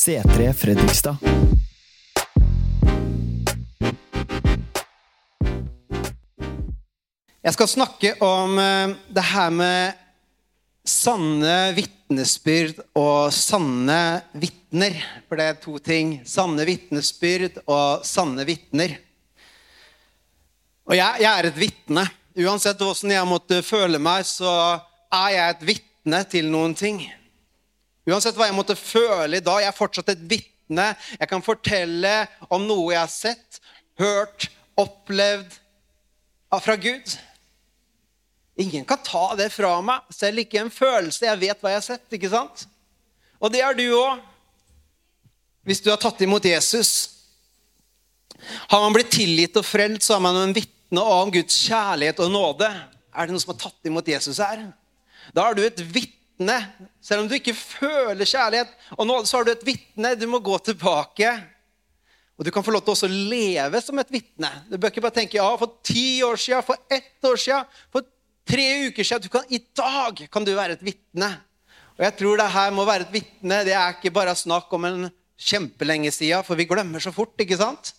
C3 Fredrikstad. Jeg skal snakke om eh, det her med sanne vitnesbyrd og sanne vitner. For det er to ting. Sanne vitnesbyrd og sanne vitner. Og jeg, jeg er et vitne. Uansett hvordan jeg måtte føle meg, så er jeg et vitne til noen ting. Uansett hva jeg måtte føle i dag, jeg er fortsatt et vitne. Jeg kan fortelle om noe jeg har sett, hørt, opplevd fra Gud. Ingen kan ta det fra meg, selv ikke en følelse. Jeg vet hva jeg har sett. ikke sant? Og det er du òg, hvis du har tatt imot Jesus. Har man blitt tilgitt og frelst, så har man en vitne om Guds kjærlighet og nåde. Er det noen som har tatt imot Jesus her? Da er du et vitne. Selv om du ikke føler kjærlighet og nåde, så har du et vitne. Du må gå tilbake. Og du kan få lov til å leve som et vitne. Du bør ikke bare tenke ja, for ti år siden, for ett år siden, for tre uker siden. Kan, I dag kan du være et vitne. Og jeg tror det her må være et vitne. Det er ikke bare snakk om en kjempelenge siden, for vi glemmer så fort, ikke sant?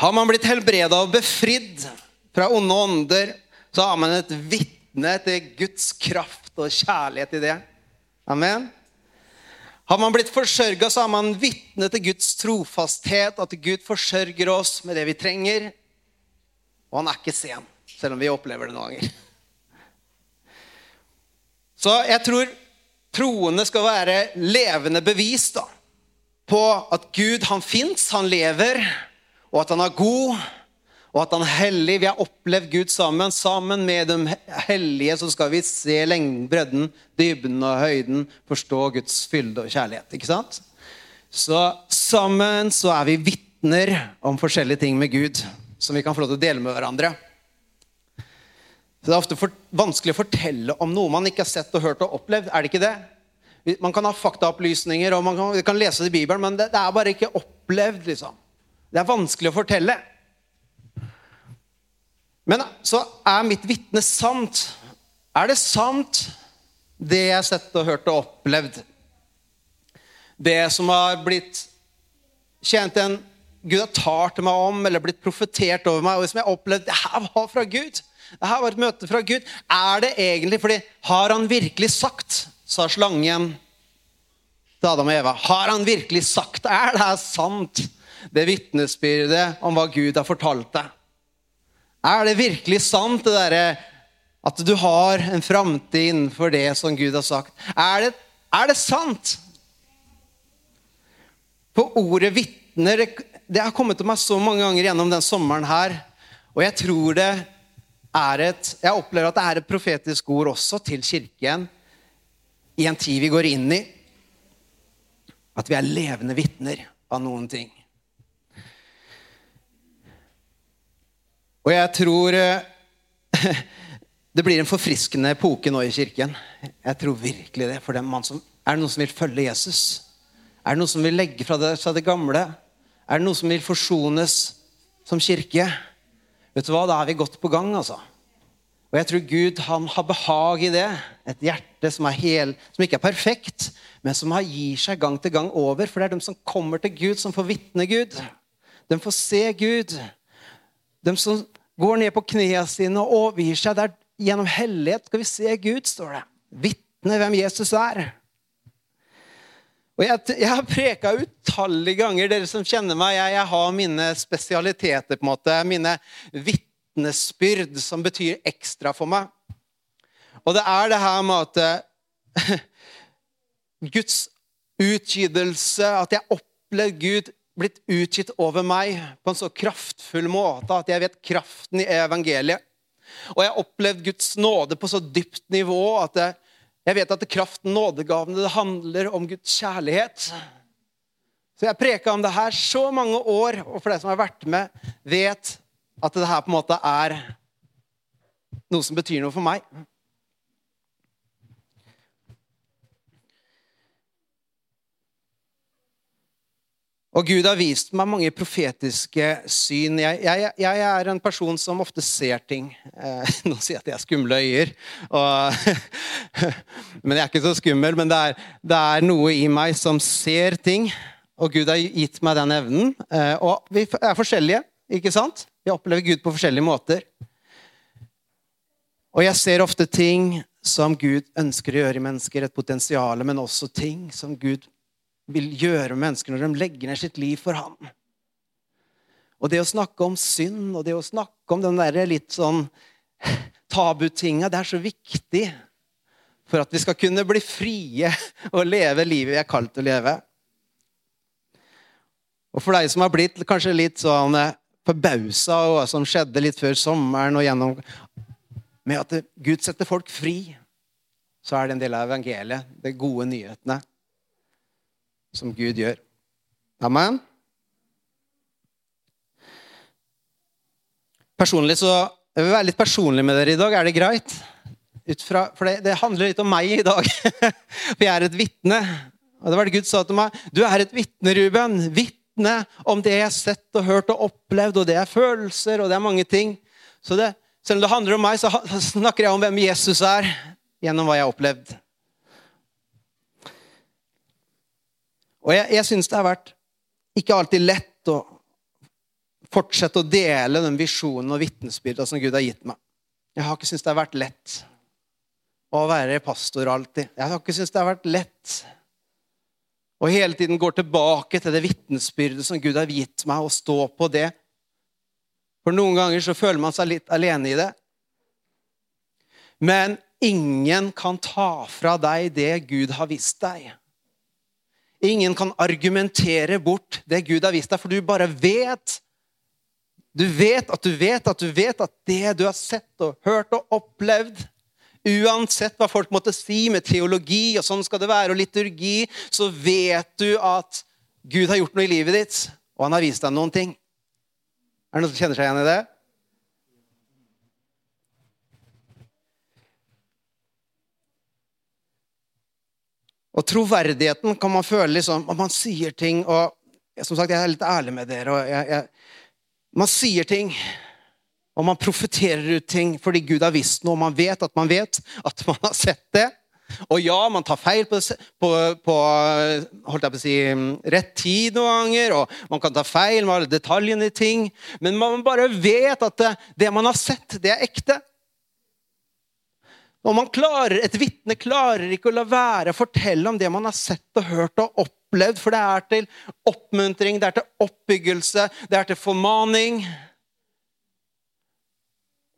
Har man blitt helbreda og befridd fra onde ånder, så har man et vitne til Guds kraft og kjærlighet i det. Amen. Har man blitt forsørga, så har man vitne til Guds trofasthet, at Gud forsørger oss med det vi trenger. Og han er ikke sen, selv om vi opplever det noen ganger. Så jeg tror troende skal være levende bevis da, på at Gud han fins, han lever, og at han er god, og at han hellig. Vi har opplevd Gud sammen. Sammen med de hellige så skal vi se lengden, bredden, dybden og høyden, forstå Guds fylde og kjærlighet. ikke sant? Så sammen så er vi vitner om forskjellige ting med Gud som vi kan få lov til å dele med hverandre. Så Det er ofte for, vanskelig å fortelle om noe man ikke har sett og hørt og opplevd. Er det ikke det? Man kan ha faktaopplysninger og man kan, kan lese det i Bibelen, men det, det, er bare ikke opplevd. liksom. Det er vanskelig å fortelle. Men så er mitt vitne sant. Er det sant, det jeg har sett og hørt og opplevd? Det som har blitt kjent en Gud har talt meg om eller blitt profetert over meg, og som jeg har opplevd det her var fra Gud. Det her var et møte fra Gud. Er det egentlig fordi Har han virkelig sagt, sa slangen til Adam og Eva. Har han virkelig sagt Er det her sant, det vitnesbyrdet om hva Gud har fortalt deg? Er det virkelig sant, det derre at du har en framtid innenfor det som Gud har sagt? Er det, er det sant? På ordet vitner Det har kommet til meg så mange ganger gjennom den sommeren her. Og jeg tror det er et Jeg opplever at det er et profetisk ord også til kirken i en tid vi går inn i. At vi er levende vitner av noen ting. Og jeg tror eh, det blir en forfriskende epoke nå i kirken. Jeg tror virkelig det. For er, som, er det noen som vil følge Jesus? Er det noen som vil legge fra det, det gamle? Er det noen som vil forsones som kirke? Vet du hva, Da er vi godt på gang, altså. Og jeg tror Gud han har behag i det. Et hjerte som, hel, som ikke er perfekt, men som gir seg gang til gang over. For det er de som kommer til Gud, som får vitne Gud. De får se Gud. De som går ned på knærne sine og overgir seg. Der gjennom hellighet skal vi se Gud, står det. Vitne hvem Jesus er. Og Jeg, jeg har preka utallige ganger, dere som kjenner meg. Jeg, jeg har mine spesialiteter, på en måte. Mine vitnesbyrd som betyr ekstra for meg. Og det er det her med at eh, Guds utgytelse, at jeg opplevde Gud blitt utgitt over meg på en så kraftfull måte at jeg vet kraften i evangeliet. Og jeg opplevde Guds nåde på så dypt nivå at jeg vet at kraften, nådegavene, det handler om Guds kjærlighet. Så jeg preka om det her så mange år, og for deg som har vært med, vet at det her på en måte er noe som betyr noe for meg. Og Gud har vist meg mange profetiske syn. Jeg, jeg, jeg er en person som ofte ser ting. Eh, nå sier jeg at jeg har skumle øyer. Og, men jeg er ikke så skummel. Men det er, det er, noe i meg som ser ting. Og Gud har gitt meg den evnen. Eh, og vi er forskjellige, ikke sant? Vi opplever Gud på forskjellige måter. Og jeg ser ofte ting som Gud ønsker å gjøre i mennesker, et potensial, men også ting som Gud vil gjøre med mennesker når de legger ned sitt liv for ham. Og det å snakke om synd og det å snakke om den der litt sånn tabutinga, det er så viktig for at vi skal kunne bli frie og leve livet vi er kalt å leve. Og for deg som har blitt kanskje litt sånn eh, forbausa og hva som skjedde litt før sommeren og gjennom med at Gud setter folk fri, så er det en del av evangeliet, de gode nyhetene som Gud gjør. Amen. Personlig så Jeg vil være litt personlig med dere i dag. Er det greit? Utfra, for det, det, handler litt om meg i dag. For jeg er et vitne. Og det var det Gud sa til meg. Du er et vitne, Ruben. Vitne om det jeg har sett og hørt og opplevd, og det er følelser, og det er mange ting. Så det, selv om det handler om meg, så snakker jeg om hvem Jesus er, gjennom hva jeg har opplevd. Og jeg, jeg syns det har vært ikke alltid lett å fortsette å dele den visjonen og vitnesbyrda som Gud har gitt meg. Jeg har ikke syntes det har vært lett å være pastor alltid. Jeg har ikke syntes det har vært lett å hele tiden gå tilbake til det vitnesbyrdet som Gud har gitt meg, og stå på det. For noen ganger så føler man seg litt alene i det. Men ingen kan ta fra deg det Gud har vist deg. Ingen kan argumentere bort det Gud har vist deg, for du bare vet. Du vet at du vet at du vet at det du har sett og hørt og opplevd Uansett hva folk måtte si med teologi, og sånn skal det være, og liturgi, så vet du at Gud har gjort noe i livet ditt, og han har vist deg noen ting. Er det noen som kjenner seg igjen i det? Og troverdigheten kan man føle liksom man sier ting og Som sagt, jeg er litt ærlig med dere. og jeg, jeg, Man sier ting, og man profeterer ut ting fordi Gud har visst noe. Man vet at man vet at man har sett det. Og ja, man tar feil på, på, på, på si, rett tid noen ganger. Og man kan ta feil med alle detaljene i ting. Men man bare vet at det, det man har sett, det er ekte. Og man klarer, Et vitne klarer ikke å la være å fortelle om det man har sett og hørt og opplevd, for det er til oppmuntring, det er til oppbyggelse, det er til formaning.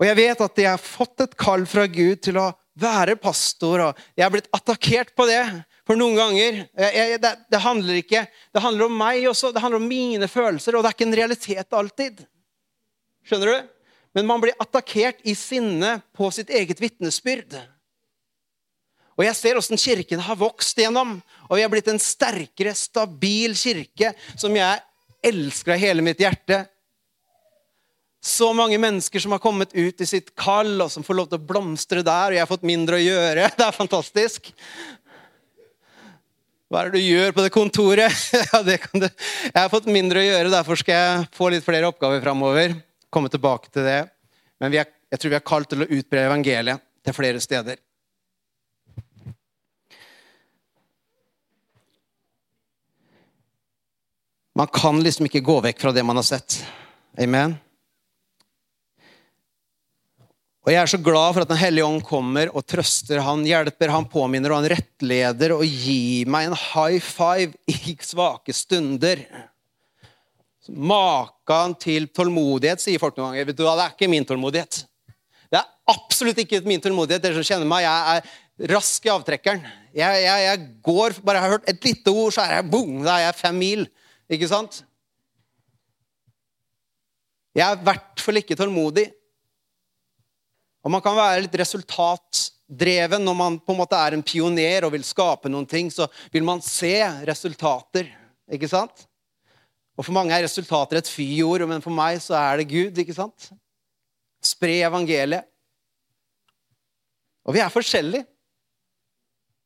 Og jeg vet at jeg har fått et kall fra Gud til å være pastor, og jeg er blitt attakkert på det. For noen ganger jeg, jeg, det, det, handler ikke Det handler om meg også, det handler om mine følelser, og det er ikke en realitet alltid. Skjønner du? Men man blir attakkert i sinne på sitt eget vitnesbyrd. Og Jeg ser åssen kirken har vokst gjennom, og vi har blitt en sterkere, stabil kirke som jeg elsker av hele mitt hjerte. Så mange mennesker som har kommet ut i sitt kall, og som får lov til å blomstre der. Og jeg har fått mindre å gjøre. Det er fantastisk. Hva er det du gjør på det kontoret? Ja, det du. Jeg har fått mindre å gjøre, derfor skal jeg få litt flere oppgaver framover komme tilbake til det. Men er, jeg tror vi er kalt til å utbre evangeliet til flere steder. Man kan liksom ikke gå vekk fra det man har sett. Amen. Og Jeg er så glad for at Den hellige ånd kommer og trøster han, hjelper han, påminner og han rettleder og gir meg en high five i svake stunder. Maken til tålmodighet, sier folk noen ganger. Vet du hva, Det er ikke min tålmodighet. Det er absolutt ikke min tålmodighet. Dere som kjenner meg, jeg er rask i avtrekkeren. Jeg, jeg, jeg går, Bare jeg har hørt et lite ord, så er jeg boom, da er jeg fem mil. Ikke sant? Jeg er i hvert fall ikke tålmodig. Og man kan være litt resultatdreven når man på en måte er en pioner og vil skape noen ting. Så vil man se resultater. Ikke sant? Og For mange er resultater et fyord, men for meg så er det Gud. ikke sant? Spre evangeliet. Og vi er forskjellige.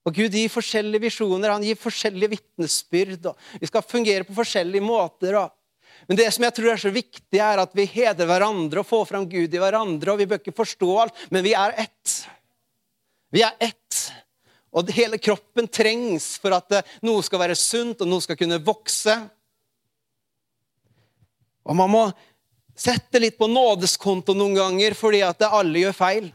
Og Gud gir forskjellige visjoner, han gir forskjellige vitnesbyrd. Vi skal fungere på forskjellige måter. Og. Men det som jeg tror er så viktig, er at vi heder hverandre og får fram Gud i hverandre. og Vi bør ikke forstå alt, men vi er ett. Vi er ett. Og hele kroppen trengs for at noe skal være sunt, og noe skal kunne vokse. Og man må sette litt på nådeskonto noen ganger fordi at alle gjør feil.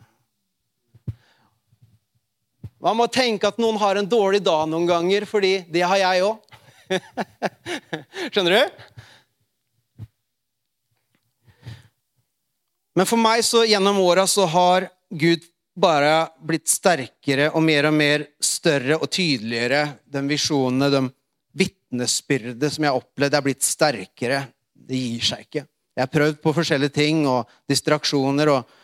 Man må tenke at noen har en dårlig dag noen ganger, fordi det har jeg òg. Skjønner du? Men for meg så gjennom åra så har Gud bare blitt sterkere og mer og mer større og tydeligere. De visjonene, de vitnesbyrdet som jeg har opplevd, er blitt sterkere. Det gir seg ikke. Jeg har prøvd på forskjellige ting og distraksjoner og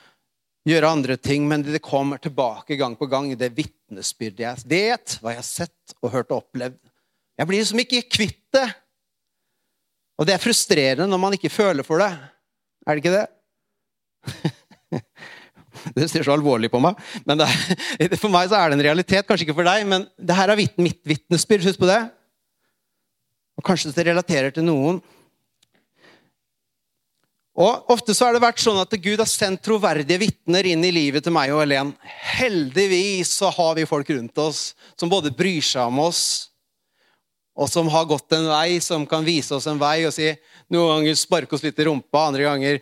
gjøre andre ting, men det kommer tilbake gang på gang i det vitnesbyrdet jeg vet, hva jeg har sett og hørt og opplevd. Jeg blir liksom ikke kvitt det. Og det er frustrerende når man ikke føler for det. Er det ikke det? Det ser så alvorlig på meg. Men er, for meg så er det en realitet. Kanskje ikke for deg, men det her er mitt vitnesbyrd. Husk på det. Og kanskje det relaterer til noen. Og Ofte så har det vært sånn at Gud har sendt troverdige vitner inn i livet til meg og Helen. Heldigvis så har vi folk rundt oss som både bryr seg om oss, og som har gått en vei, som kan vise oss en vei og si Noen ganger sparke oss litt i rumpa, andre ganger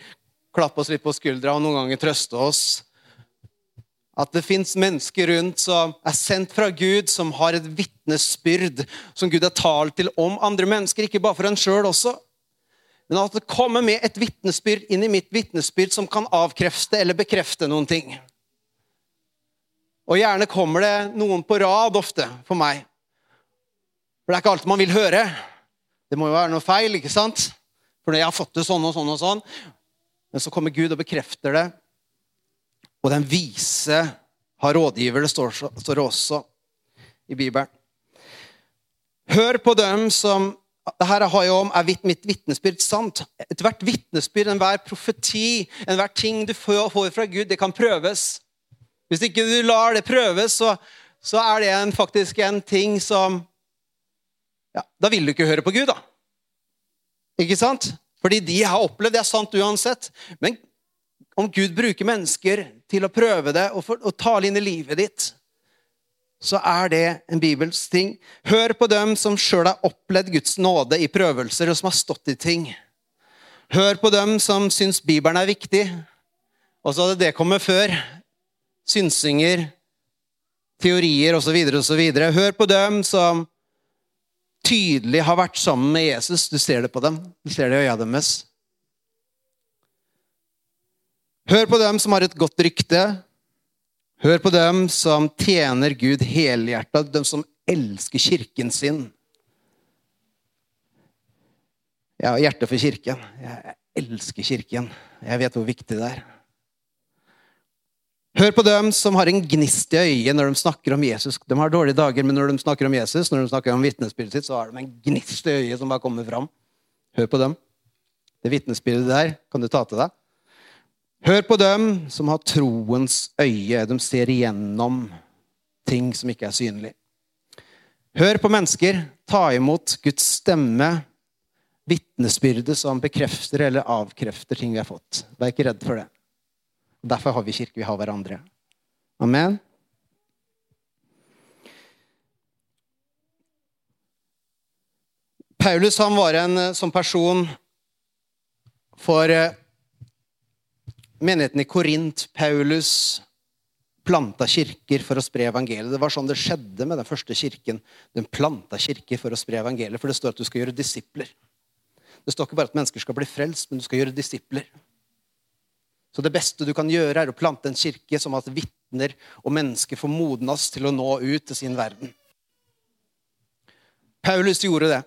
klappe oss litt på skuldra, og noen ganger trøste oss. At det fins mennesker rundt som er sendt fra Gud, som har et vitnesbyrd som Gud har talt til om andre mennesker, ikke bare for en sjøl også. Men at det kommer med et vitnesbyrd inn i mitt vitnesbyrd som kan avkrefte eller bekrefte noen ting. Og gjerne kommer det noen på rad ofte for meg. For det er ikke alt man vil høre. Det må jo være noe feil, ikke sant? For jeg har fått det sånn og sånn og sånn Men så kommer Gud og bekrefter det. Og den vise har rådgiver. Det står, står også i Bibelen. Hør på dem som det her har jo om er mitt vitnesbyrd sant. Ethvert vitnesbyrd, enhver profeti, enhver ting du får fra Gud, det kan prøves. Hvis ikke du lar det prøves, så, så er det en, faktisk en ting som ja, Da vil du ikke høre på Gud, da. Ikke sant? Fordi de har opplevd det er sant uansett. Men om Gud bruker mennesker til å prøve det og, for, og tale inn i livet ditt, så er det en bibelsk ting. Hør på dem som sjøl har opplevd Guds nåde i prøvelser, og som har stått i ting. Hør på dem som syns Bibelen er viktig. Og så hadde det kommet før. Synsinger, teorier osv. osv. Hør på dem som tydelig har vært sammen med Jesus. Du ser det på dem. Du ser det i øya deres. Hør på dem som har et godt rykte, Hør på dem som tjener Gud helhjerta, dem som elsker kirken sin. Jeg har hjerte for kirken. Jeg elsker kirken. Jeg vet hvor viktig det er. Hør på dem som har en gnist i øyet når de snakker om Jesus. De har dårlige dager, men når de snakker om Jesus, når de snakker om vitnesbyrdet sitt, så har de en gnist i øyet som bare kommer fram. Hør på dem. Det vitnesbyrdet der kan du ta til deg. Hør på dem som har troens øye. De ser igjennom ting som ikke er synlig. Hør på mennesker. Ta imot Guds stemme, vitnesbyrdet som bekrefter eller avkrefter ting vi har fått. Vær ikke redd for det. Derfor har vi kirke. Vi har hverandre. Amen. Paulus han var en sånn person for eh, menigheten i Korint, Paulus, planta kirker for å spre evangeliet. Det var sånn det skjedde med den første kirken. Den planta kirker for å spre evangeliet, for det står at du skal gjøre disipler. Det står ikke bare at mennesker skal bli frelst, men du skal gjøre disipler. Så det beste du kan gjøre, er å plante en kirke som at vitner og mennesker får modnes til å nå ut til sin verden. Paulus gjorde det.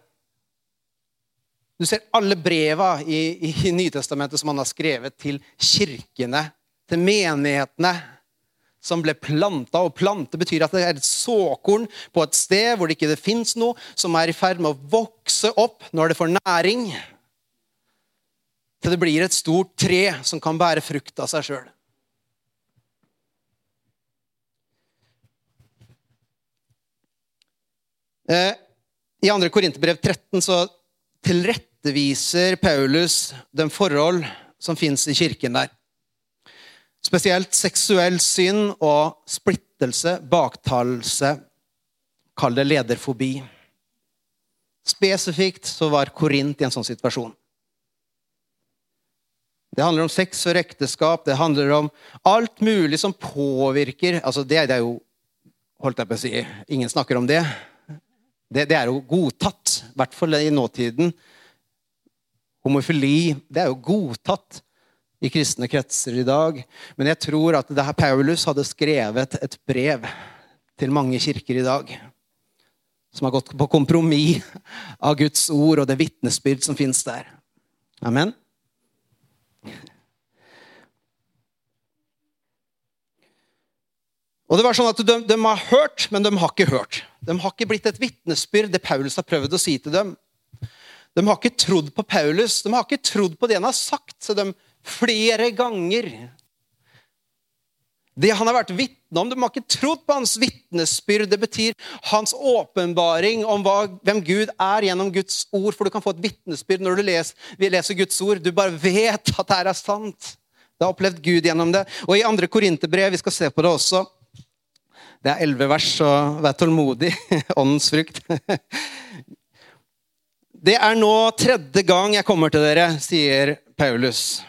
Du ser alle breva i, i Nytestamentet som han har skrevet til kirkene, til menighetene, som ble planta. Og plante betyr at det er et såkorn på et sted hvor det ikke fins noe, som er i ferd med å vokse opp når det får næring. Til det blir et stort tre som kan bære frukt av seg sjøl. Eh, I 2. Korinterbrev 13 så tilretteviser Paulus den forhold som fins i kirken der. Spesielt seksuell synd og splittelse, baktalelse, kall det lederfobi. Spesifikt så var Korint i en sånn situasjon. Det handler om sex og ekteskap, det handler om alt mulig som påvirker altså det, er jo holdt jeg på å si, Ingen snakker om det. Det, det er jo godtatt, i hvert fall i nåtiden. Homofili det er jo godtatt i kristne kretser i dag. Men jeg tror at det her Paulus hadde skrevet et brev til mange kirker i dag. Som har gått på kompromiss av Guds ord og det vitnesbyrd som fins der. Amen. Og det var sånn at de, de, har hørt, men de har ikke hørt. De har ikke blitt et vitnesbyrd, det Paulus har prøvd å si til dem. De har ikke trodd på Paulus, de har ikke trodd på det han har sagt. til dem flere ganger Det han har vært vitne om, de har ikke trodd på hans vitnesbyrd. Det betyr hans åpenbaring om hva, hvem Gud er gjennom Guds ord. For du kan få et vitnesbyrd når du leser, leser Guds ord. Du bare vet at det er sant. Du har opplevd Gud gjennom det. Og i andre Korinterbrev, vi skal se på det også, det er elleve vers, så vær tålmodig. Åndens frukt. Det er nå tredje gang jeg kommer til dere, sier Paulus.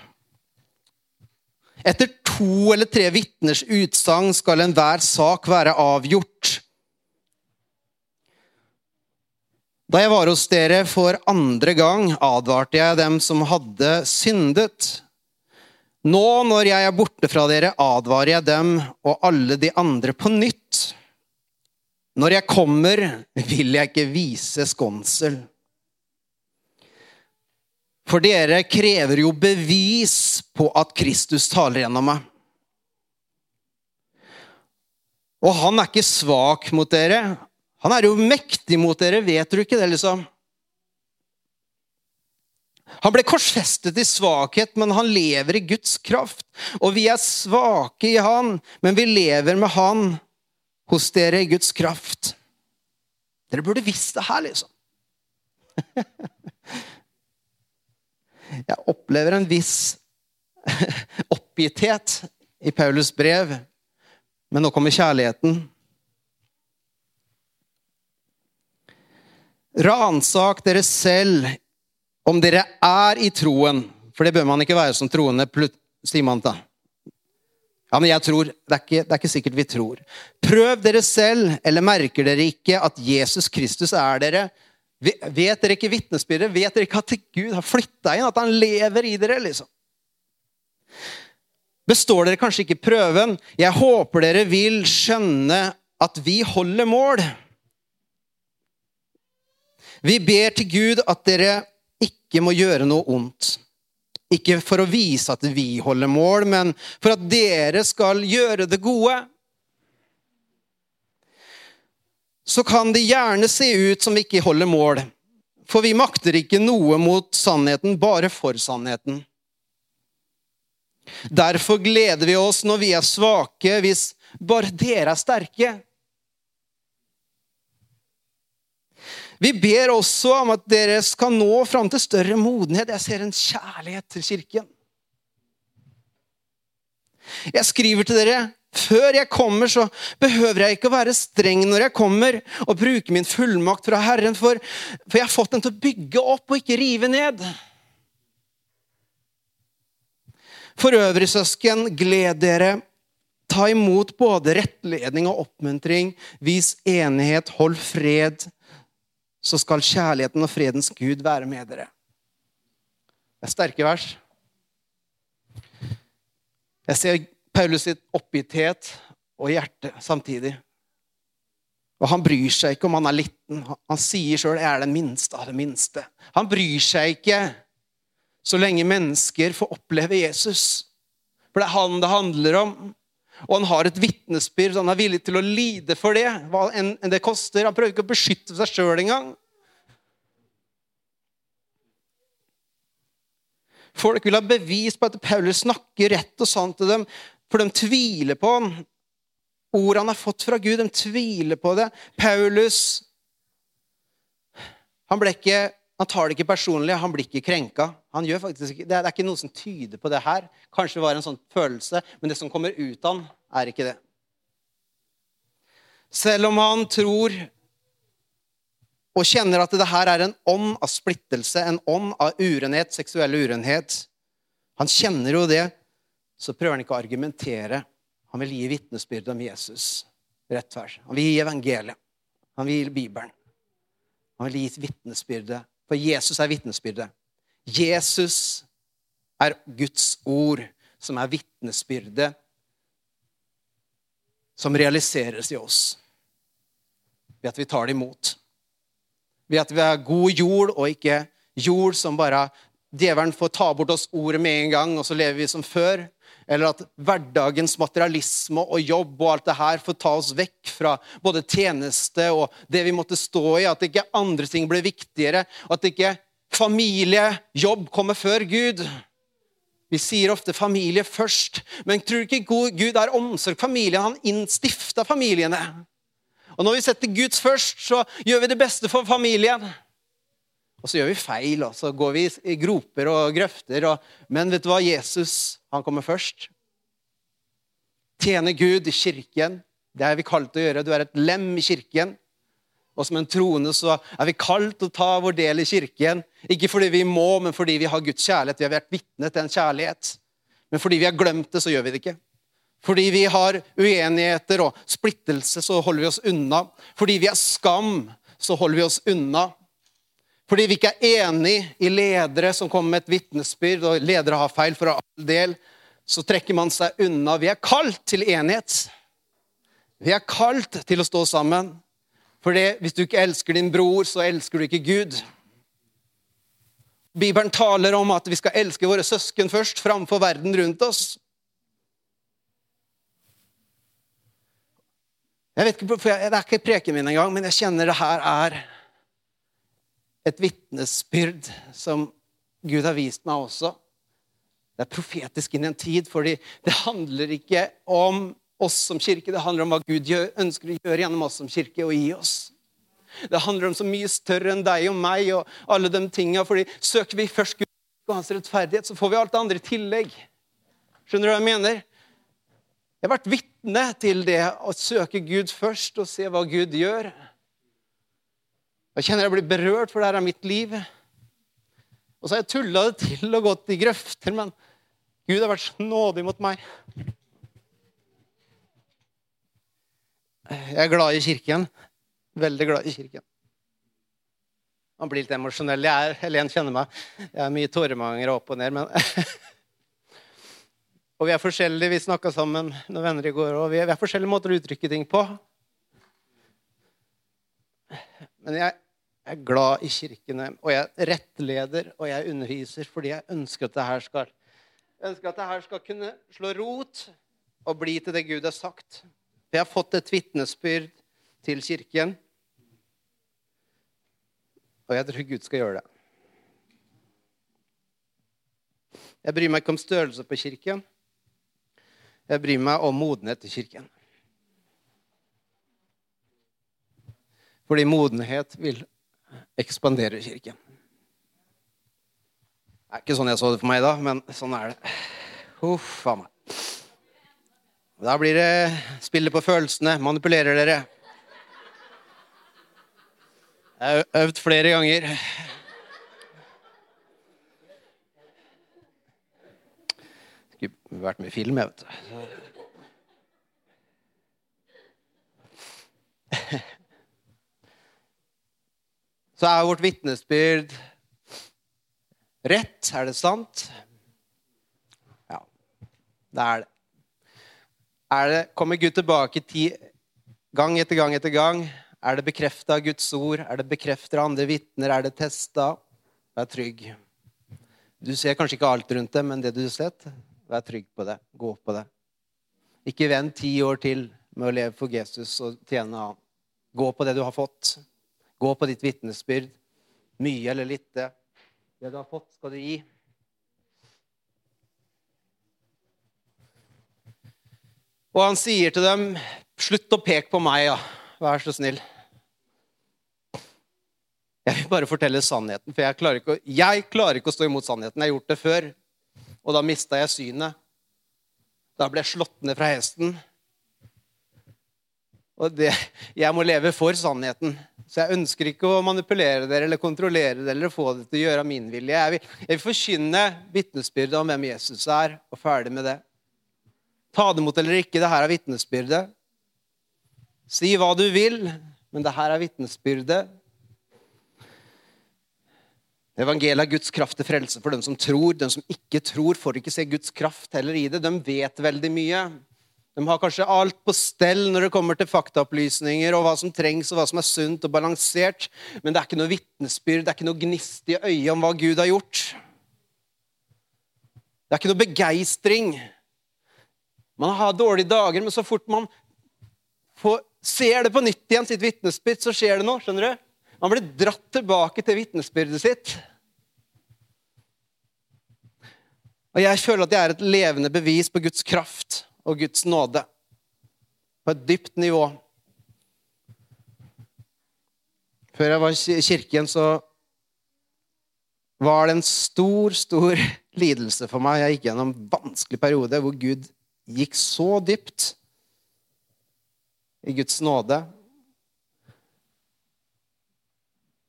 Etter to eller tre vitners utsagn skal enhver sak være avgjort. Da jeg var hos dere for andre gang, advarte jeg dem som hadde syndet. Nå når jeg er borte fra dere, advarer jeg dem og alle de andre på nytt. Når jeg kommer, vil jeg ikke vise skonsel. For dere krever jo bevis på at Kristus taler gjennom meg. Og han er ikke svak mot dere. Han er jo mektig mot dere, vet du ikke det, liksom? Han ble korsfestet i svakhet, men han lever i Guds kraft. Og vi er svake i han, men vi lever med han hos dere i Guds kraft. Dere burde visst det her, liksom. Jeg opplever en viss oppgitthet i Paulus brev, men nå kommer kjærligheten. Ransak dere selv om dere er i troen, for det bør man ikke være som troende, sier man da. Ja, men jeg tror, det er, ikke, det er ikke sikkert vi tror. Prøv dere selv, eller merker dere ikke at Jesus Kristus er dere? Vet dere ikke vitnesbyrdet? Vet dere ikke at Gud har flytta inn? At han lever i dere? liksom? Består dere kanskje ikke prøven? Jeg håper dere vil skjønne at vi holder mål. Vi ber til Gud at dere ikke må gjøre noe ondt. Ikke for å vise at vi holder mål, men for at dere skal gjøre det gode. Så kan det gjerne se ut som vi ikke holder mål, for vi makter ikke noe mot sannheten, bare for sannheten. Derfor gleder vi oss når vi er svake, hvis bare dere er sterke. Vi ber også om at dere skal nå fram til større modenhet. Jeg ser en kjærlighet til kirken. Jeg skriver til dere før jeg kommer, så behøver jeg ikke å være streng når jeg kommer, og bruke min fullmakt fra Herren, for, for jeg har fått den til å bygge opp og ikke rive ned. For øvrig, søsken, gled dere. Ta imot både rettledning og oppmuntring. Vis enighet, hold fred så skal kjærligheten og fredens Gud være med dere. Det er sterke vers. Jeg ser Paulus sitt oppgitthet og hjerte samtidig. Og han bryr seg ikke om han er liten. Han sier sjøl 'jeg er den minste av det minste'. Han bryr seg ikke så lenge mennesker får oppleve Jesus. For det er han det handler om. Og han har et vitnesbyrd. Han er villig til å lide for det. hva enn det koster. Han prøver ikke å beskytte seg sjøl engang. Folk vil ha bevis på at Paulus snakker rett og sant til dem, for de tviler på ham. Ordet han har fått fra Gud, de tviler på det. Paulus Han, ble ikke, han tar det ikke personlig, han blir ikke krenka. Han gjør faktisk det, er, ikke noe som tyder på det her. Kanskje det var en sånn følelse, men det som kommer ut av han, er ikke det. Selv om han tror og kjenner at det her er en ånd av splittelse, en ånd av urenhet, seksuell urenhet Han kjenner jo det, så prøver han ikke å argumentere. Han vil gi vitnesbyrd om Jesus rett tvers. Han vil gi evangeliet. Han vil gi Bibelen. Han vil gi vitnesbyrdet. For Jesus er vitnesbyrdet. Jesus er Guds ord, som er vitnesbyrdet som realiseres i oss ved at vi tar det imot. Ved at vi har god jord, og ikke jord som bare Djevelen får ta bort oss ordet med en gang, og så lever vi som før. Eller at hverdagens materialisme og jobb og alt det her får ta oss vekk fra både tjeneste og det vi måtte stå i. At ikke andre ting blir viktigere. At ikke familie, jobb kommer før Gud. Vi sier ofte 'familie' først, men tror ikke Gud er omsorg familien? Han innstifta familiene. Og når vi setter Guds først, så gjør vi det beste for familien. Og så gjør vi feil, og så går vi i groper og grøfter. Og... Men vet du hva? Jesus, han kommer først. Tjene Gud i kirken. Det er vi kalt å gjøre. Du er et lem i kirken. Og som en troende så er vi kalt å ta vår del i kirken. Ikke fordi vi må, men fordi vi har Guds kjærlighet. Vi har vært vitne til en kjærlighet. Men fordi vi har glemt det, så gjør vi det ikke. Fordi vi har uenigheter og splittelse, så holder vi oss unna. Fordi vi har skam, så holder vi oss unna. Fordi vi ikke er enig i ledere som kommer med et vitnesbyrd, og ledere har feil for all del, så trekker man seg unna. Vi er kalt til enighet. Vi er kalt til å stå sammen. For hvis du ikke elsker din bror, så elsker du ikke Gud. Bibelen taler om at vi skal elske våre søsken først, framfor verden rundt oss. Jeg vet ikke, Det er ikke preken min engang, men jeg kjenner det her er et vitnesbyrd som Gud har vist meg også. Det er profetisk inn i en tid, fordi det handler ikke om oss som kirke. Det handler om hva Gud gjør, ønsker å gjøre gjennom oss som kirke og gi oss. Det handler om så mye større enn deg og meg og alle de tinga. fordi søker vi først Gud og hans rettferdighet, så får vi alt det andre i tillegg. Skjønner du hva jeg mener? Jeg har vært vitne til det å søke Gud først og se hva Gud gjør. Jeg kjenner jeg blir berørt, for det her er mitt liv. Og så har jeg tulla det til og gått i grøfter, men Gud har vært så nådig mot meg. Jeg er glad i kirken. Veldig glad i kirken. Man blir litt emosjonell. Jeg er, Helen kjenner meg. Jeg er mye tåremanger opp og ned. men... og vi er forskjellige. Vi snakka sammen når venner i går, og vi er, vi er forskjellige måter å uttrykke ting på. Men jeg er glad i kirkene, og jeg rettleder og jeg underviser fordi jeg ønsker at det her skal, ønsker at det her skal kunne slå rot og bli til det Gud har sagt. Vi har fått et vitnesbyrd til kirken. Og jeg tror Gud skal gjøre det. Jeg bryr meg ikke om størrelse på kirken. Jeg bryr meg om modenhet i kirken. Fordi modenhet vil ekspandere kirken. Det er ikke sånn jeg så det for meg da, men sånn er det. Huff a meg. Da blir det spille på følelsene. Manipulerer dere. Jeg har øvd flere ganger. Skulle vært med i film, jeg, vet du. Så er vårt vitnesbyrd rett? Er det sant? Ja, det er det. Det, kommer Gud tilbake ti, gang etter gang etter gang? Er det bekrefta av Guds ord? Er det bekrefta av andre vitner? Er det testa? Vær trygg. Du ser kanskje ikke alt rundt det, men det du har sett, vær trygg på det. Gå på det. Ikke vent ti år til med å leve for Jesus og tjene Han. Gå på det du har fått. Gå på ditt vitnesbyrd. Mye eller lite. Det du har fått, skal du gi. Og han sier til dem, 'Slutt å peke på meg, ja. Vær så snill.' Jeg vil bare fortelle sannheten, for jeg klarer, ikke, jeg klarer ikke å stå imot sannheten. Jeg har gjort det før, og da mista jeg synet. Da ble jeg slått ned fra hesten. Og det, jeg må leve for sannheten. Så jeg ønsker ikke å manipulere dere eller kontrollere dere eller få det til å gjøre av min vilje. Jeg vil, jeg vil forkynne vitnesbyrdet om hvem Jesus er, og ferdig med det. Ta det imot eller ikke, det her er vitnesbyrdet. Si hva du vil, men det her er vitnesbyrdet. Evangeliet er Guds kraft til frelse for dem som tror. dem som ikke tror, får ikke se Guds kraft heller i det. De vet veldig mye. De har kanskje alt på stell når det kommer til faktaopplysninger og hva som trengs, og hva som er sunt og balansert, men det er ikke noe vitnesbyrd, det er ikke noe gnist i øyet om hva Gud har gjort. Det er ikke noe begeistring. Man har dårlige dager, men så fort man får, ser det på nytt igjen, sitt vitnesbyrd, så skjer det noe. skjønner du? Man blir dratt tilbake til vitnesbyrdet sitt. Og jeg føler at jeg er et levende bevis på Guds kraft og Guds nåde på et dypt nivå. Før jeg var i kirken, så var det en stor, stor lidelse for meg. Jeg gikk gjennom en vanskelig periode hvor Gud gikk så dypt i Guds nåde.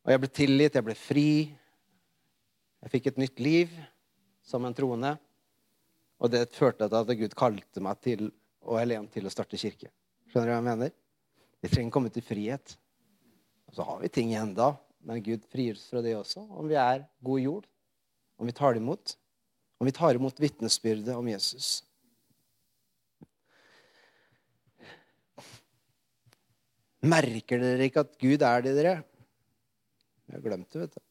Og jeg ble tilgitt, jeg ble fri. Jeg fikk et nytt liv som en troende. Og det førte til at Gud kalte meg til og Helen til å starte kirke. Skjønner du hva jeg mener? Vi trenger å komme til frihet. Og så har vi ting igjen da, men Gud frier oss fra det også. Om vi er god jord, om vi tar det imot. Om vi tar imot vitnesbyrdet om Jesus. Merker dere ikke at Gud er det dere? Jeg har glemt det, vet du.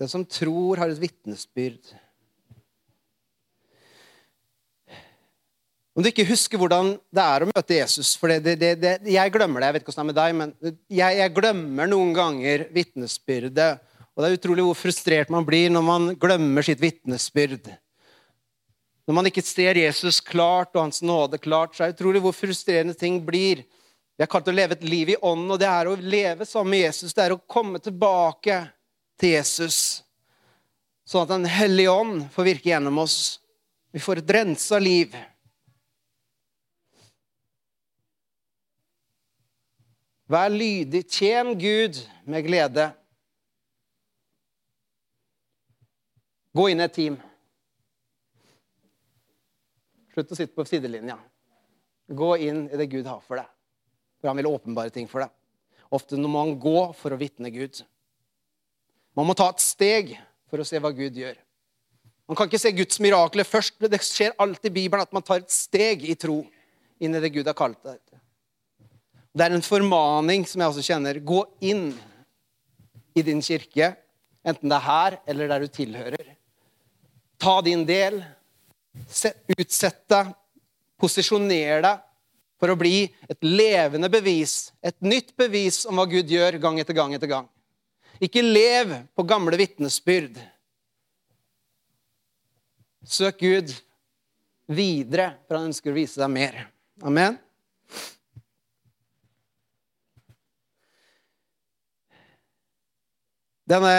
Den som tror, har et vitnesbyrd. Om du ikke husker hvordan det er å møte Jesus for det, det, det, Jeg glemmer det, jeg vet ikke hvordan det er med deg, men jeg, jeg glemmer noen ganger vitnesbyrdet. Og det er utrolig hvor frustrert man blir når man glemmer sitt vitnesbyrd. Når man ikke ser Jesus klart og Hans nåde klart, så er det utrolig hvor frustrerende ting blir. Vi har kalt det å leve et liv i ånden, og det er å leve sammen med Jesus. Det er å komme tilbake til Jesus, sånn at Den hellige ånd får virke gjennom oss. Vi får et rensa liv. Vær lydig. Tjen Gud med glede. Gå inn i et team. Slutt å sitte på sidelinja. Gå inn i det Gud har for deg. For han vil åpenbare ting for deg. Ofte må man gå for å vitne Gud. Man må ta et steg for å se hva Gud gjør. Man kan ikke se Guds mirakler først. Det skjer alltid i Bibelen at man tar et steg i tro inn i det Gud har kalt deg til. Det er en formaning som jeg også kjenner. Gå inn i din kirke, enten det er her eller der du tilhører. Ta din del. Utsett deg. Posisjoner deg for å bli et levende bevis, et nytt bevis om hva Gud gjør gang etter gang etter gang. Ikke lev på gamle vitnesbyrd. Søk Gud videre, for han ønsker å vise deg mer. Amen. Denne,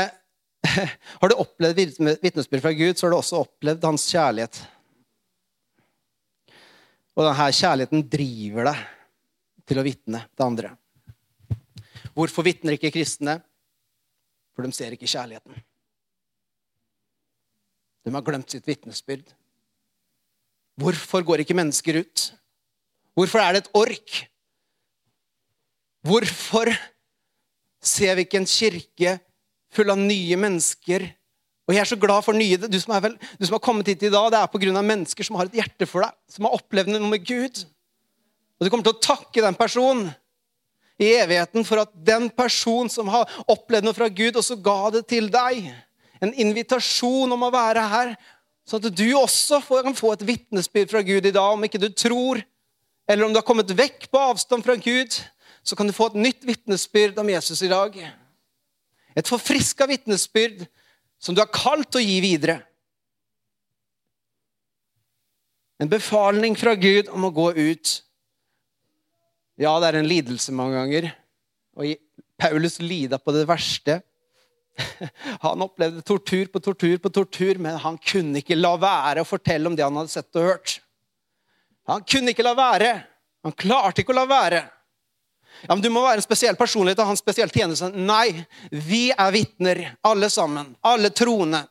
har du opplevd vitnesbyrd fra Gud, så har du også opplevd hans kjærlighet. Og denne kjærligheten driver deg til å vitne til andre. Hvorfor vitner ikke kristne? For de ser ikke kjærligheten. De har glemt sitt vitnesbyrd. Hvorfor går ikke mennesker ut? Hvorfor er det et ork? Hvorfor ser vi ikke en kirke full av nye mennesker. Og jeg er så glad for nye, du som, vel, du som har kommet hit i dag, det er pga. mennesker som har et hjerte for deg, som har opplevd noe med Gud. Og du kommer til å takke den personen i evigheten for at den personen som har opplevd noe fra Gud, også ga det til deg. En invitasjon om å være her, sånn at du også kan få et vitnesbyrd fra Gud i dag. Om ikke du tror, eller om du har kommet vekk på avstand fra Gud, så kan du få et nytt vitnesbyrd om Jesus i dag. Et forfriska vitnesbyrd som du har kalt å gi videre. En befaling fra Gud om å gå ut. Ja, det er en lidelse mange ganger. Og Paulus lida på det verste Han opplevde tortur på tortur på tortur, men han kunne ikke la være å fortelle om det han hadde sett og hørt. Han kunne ikke la være. Han klarte ikke å la være. Ja, men Du må være en spesiell personlighet og ha en spesiell tjeneste. Nei, vi er vitner, alle sammen. Alle troende.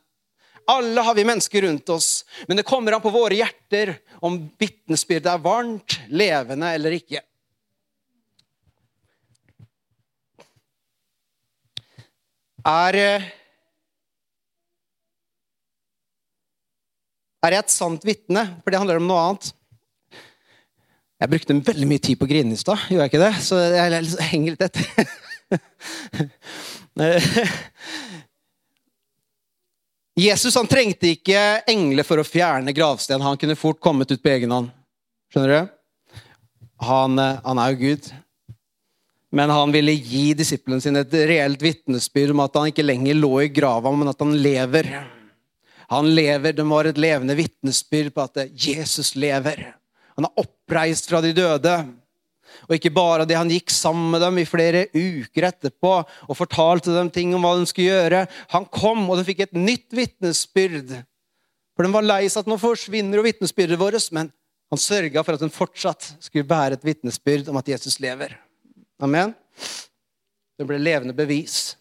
Alle har vi mennesker rundt oss. Men det kommer an på våre hjerter om vitnesbyrdet er varmt, levende eller ikke. Er eh, Er jeg et sant vitne? For det handler om noe annet. Jeg brukte veldig mye tid på å grine i stad, gjorde jeg ikke det? Så jeg henger litt etter. Jesus han trengte ikke engler for å fjerne gravsten. Han kunne fort kommet ut på egen hånd. Skjønner du? Han, eh, han er jo Gud. Men han ville gi disiplene sine et reelt vitnesbyrd om at han ikke lenger lå i grava, men at han lever. Han lever, Det var et levende vitnesbyrd på at Jesus lever. Han er oppreist fra de døde. Og ikke bare det, han gikk sammen med dem i flere uker etterpå og fortalte dem ting om hva de skulle gjøre. Han kom, og de fikk et nytt vitnesbyrd. For de var lei seg at nå forsvinner jo vitnesbyrdet vårt. Men han sørga for at de fortsatt skulle bære et vitnesbyrd om at Jesus lever. Amen. Det ble levende bevis.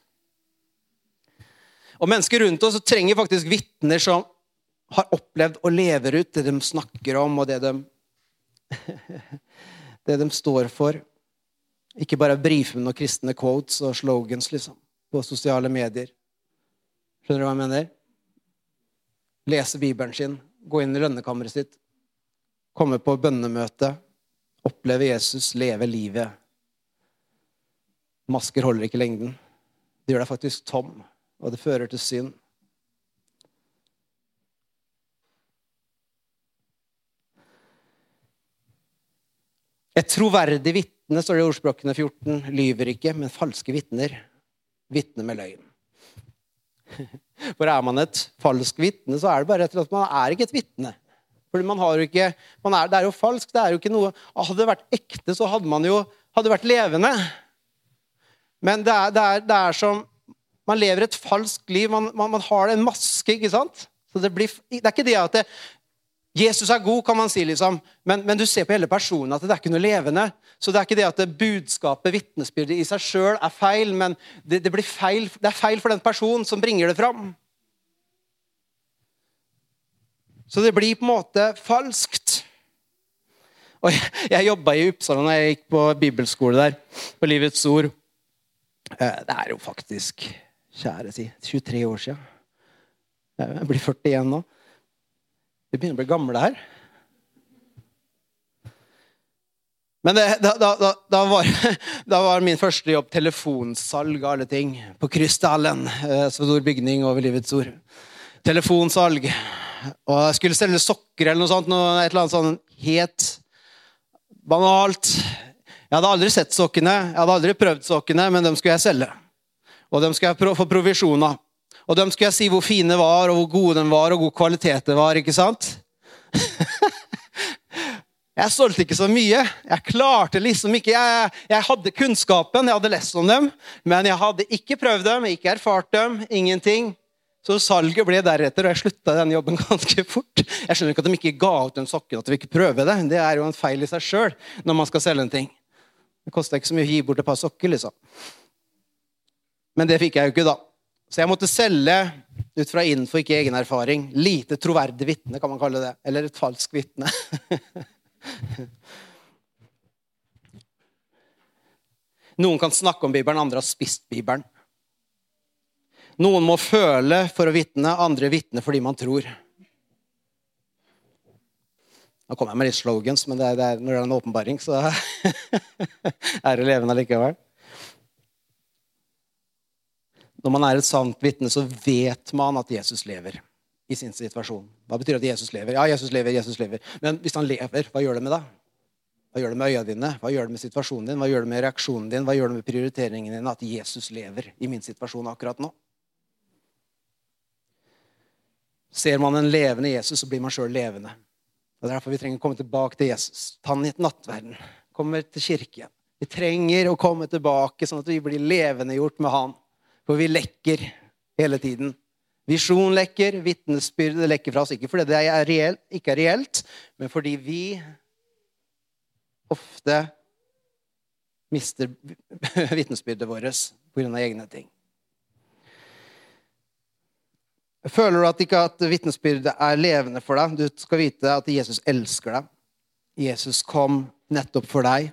Og Mennesker rundt oss trenger faktisk vitner som har opplevd og lever ut det de snakker om, og det de, det de står for. Ikke bare brife med noen kristne quotes og slogans liksom, på sosiale medier. Skjønner du hva jeg mener? Lese Bibelen sin, gå inn i lønnekammeret sitt, komme på bønnemøte, oppleve Jesus, leve livet Masker holder ikke lengden. Det gjør deg faktisk tom, og det fører til synd. Et troverdig vitne, står det i ordspråkene 14, lyver ikke, men falske vitner vitner med løgn. For er man et falskt vitne, så er det bare etter at man er ikke et vitne. Fordi man har jo ikke, man er, Det er jo falskt. det er jo ikke noe, Hadde det vært ekte, så hadde man jo hadde vært levende. Men det er, det er, det er som Man lever et falskt liv. Man, man, man har en maske, ikke sant? Så det, blir, det er ikke det at det, Jesus er god, kan man si, liksom. Men, men, du ser på hele personen at det er ikke noe levende. Så det er ikke det at det budskapet, vitnesbyrdet i seg sjøl, er feil, men det, det, feil, det, er feil for den personen som bringer det fram. Så det blir på en måte falskt. Og Jeg, jeg jobba i Uppsala da jeg gikk på bibelskole der, på Livets Ord. Eh, det er jo faktisk, kjære si, 23 år siden. Jeg blir 41 nå. Vi begynner å bli gamle her. Men det, da, da, da, var, da, var, min første jobb telefonsalg av alle ting. På Krystallen, så stor bygning over Livets Ord. Telefonsalg. Og jeg skulle selge sokker eller noe sånt. Noe, et eller annet sånn helt banalt. Jeg hadde aldri sett sokkene, jeg hadde aldri prøvd sokkene, men dem skulle jeg selge. Og dem skulle jeg få provisjon av. Og dem skulle jeg si hvor fine var, og hvor gode de var, og hvor kvalitet det var. ikke sant? jeg solgte ikke så mye. Jeg klarte liksom ikke jeg, jeg, hadde kunnskapen, jeg hadde lest om dem, men jeg hadde ikke prøvd dem, ikke erfart dem, ingenting. Så salget ble deretter, og jeg slutta den jobben ganske fort. Jeg skjønner ikke at de ikke ga ut den sokken, at de ikke prøve det. Det er jo en feil i seg sjøl når man skal selge en ting. Det kosta ikke så mye å gi bort et par sokker, liksom. Men det fikk jeg jo ikke, da. Så jeg måtte selge ut fra info, ikke egen erfaring. Lite troverdig vitne, kan man kalle det. Eller et falskt vitne. Noen kan snakke om Bibelen, andre har spist Bibelen. Noen må føle for å vitne, andre vitne fordi man tror. Nå kommer jeg med litt slogans, men det er, det er, når det er en åpenbaring, så er det levende likevel. Når man er et sant vitne, så vet man at Jesus lever i sin situasjon. Hva betyr at Jesus lever? Ja, Jesus lever, Jesus lever. Men hvis han lever, hva gjør det med deg? Hva gjør det med øya dine? Hva gjør det med situasjonen din? Hva gjør det med reaksjonen din? Hva gjør det med prioriteringen din? At Jesus lever i min situasjon akkurat nå? Ser man en levende Jesus, så blir man sjøl levende. Det er derfor vi trenger å komme tilbake til Jesus. Ta han i nattverden. Kommer til kirken. Vi trenger å komme tilbake sånn at vi blir levendegjort med han. For vi lekker. hele tiden. Visjon lekker, vitnesbyrdet lekker fra oss. Ikke fordi det er reelt, ikke er reelt, men fordi vi ofte mister vitnesbyrdet vårt pga. egne ting. Føler du at ikke at vitnesbyrdet er levende for deg? Du skal vite at Jesus elsker deg. Jesus kom nettopp for deg.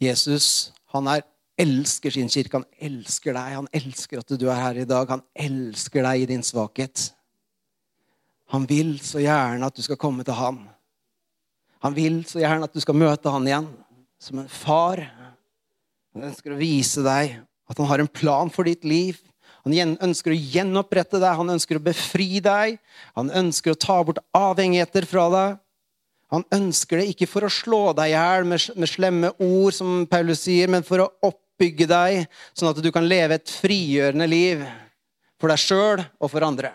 Jesus, han er, elsker sin kirke. Han elsker deg. Han elsker at du er her i dag. Han elsker deg i din svakhet. Han vil så gjerne at du skal komme til han. Han vil så gjerne at du skal møte han igjen som en far. Han ønsker å vise deg at han har en plan for ditt liv. Han ønsker å gjenopprette deg, han ønsker å befri deg. Han ønsker å ta bort avhengigheter fra deg. Han ønsker det ikke for å slå deg i hjel med, slemme ord, som Paulus sier, men for å oppbygge deg, sånn at du kan leve et frigjørende liv for deg sjøl og for andre.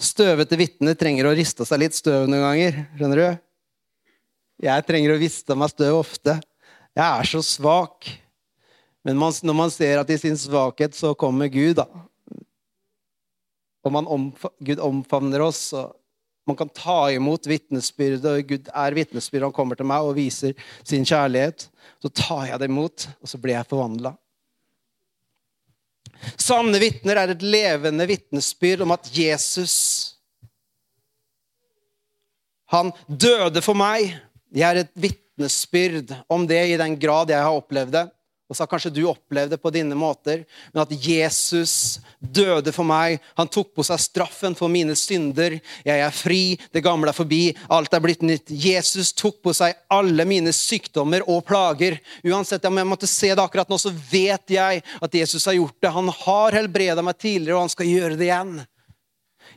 Støvete vitner trenger å riste seg litt støv noen ganger. skjønner du? Jeg trenger å riste meg støv ofte. Jeg er så svak. Men når man ser at i sin svakhet så kommer Gud, da. Og omf Gud omfavner oss. og Man kan ta imot vitnesbyrdet, og Gud er vitnesbyrdet. Han kommer til meg og viser sin kjærlighet. Så tar jeg det imot, og så blir jeg forvandla. Sanne vitner er et levende vitnesbyrd om at Jesus Han døde for meg. Jeg er et vitnesbyrd vitnesbyrd om det i den grad jeg har opplevd det. Og så har kanskje du opplevd det på dine måter. Men at Jesus døde for meg. Han tok på seg straffen for mine synder. Jeg er fri, det gamle er forbi, alt er blitt nytt. Jesus tok på seg alle mine sykdommer og plager. Uansett om jeg måtte se det akkurat nå, så vet jeg at Jesus har gjort det. Han har helbreda meg tidligere, og han skal gjøre det igjen.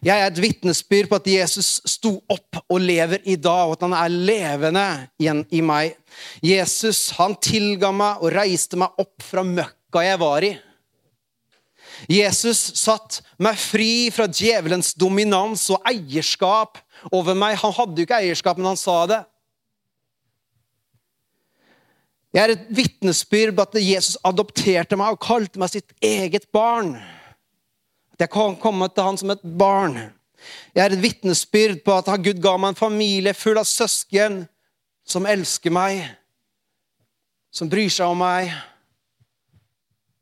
Jeg er et vitnesbyrd på at Jesus sto opp og lever i dag, og at han er levende igjen i meg. Jesus han tilga meg og reiste meg opp fra møkka jeg var i. Jesus satt meg fri fra djevelens dominans og eierskap over meg. Han hadde jo ikke eierskap, men han sa det. Jeg er et vitnesbyrd på at Jesus adopterte meg og kalte meg sitt eget barn. Jeg kan komme til han som et barn. Jeg er et vitnesbyrd på at Gud ga meg en familie full av søsken som elsker meg, som bryr seg om meg,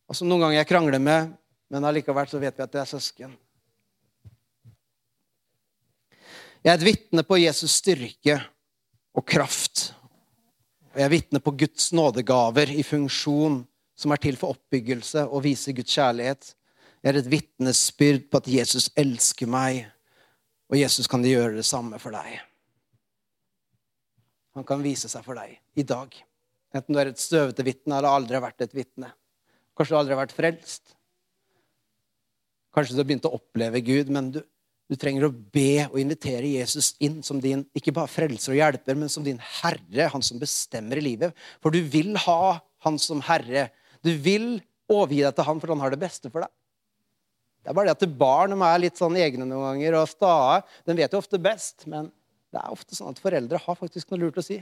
og som noen ganger jeg krangler med, men allikevel så vet vi at det er søsken. Jeg er et vitne på Jesus styrke og kraft. Og jeg er vitne på Guds nådegaver i funksjon som er til for oppbyggelse og viser Guds kjærlighet. Jeg er et vitnesbyrd på at Jesus elsker meg, og Jesus kan gjøre det samme for deg. Han kan vise seg for deg i dag. Enten du er et støvete vitne eller aldri har vært et vitne. Kanskje du aldri har vært frelst. Kanskje du har begynt å oppleve Gud, men du, du trenger å be og invitere Jesus inn som din ikke bare frelser og hjelper, men som din herre, han som bestemmer i livet. For du vil ha han som herre. Du vil overgi deg til han, for han har det beste for deg. Det er bare det at barn de er litt sånn egne noen ganger og stae. De vet jo ofte best, men det er ofte sånn at foreldre har faktisk noe lurt å si.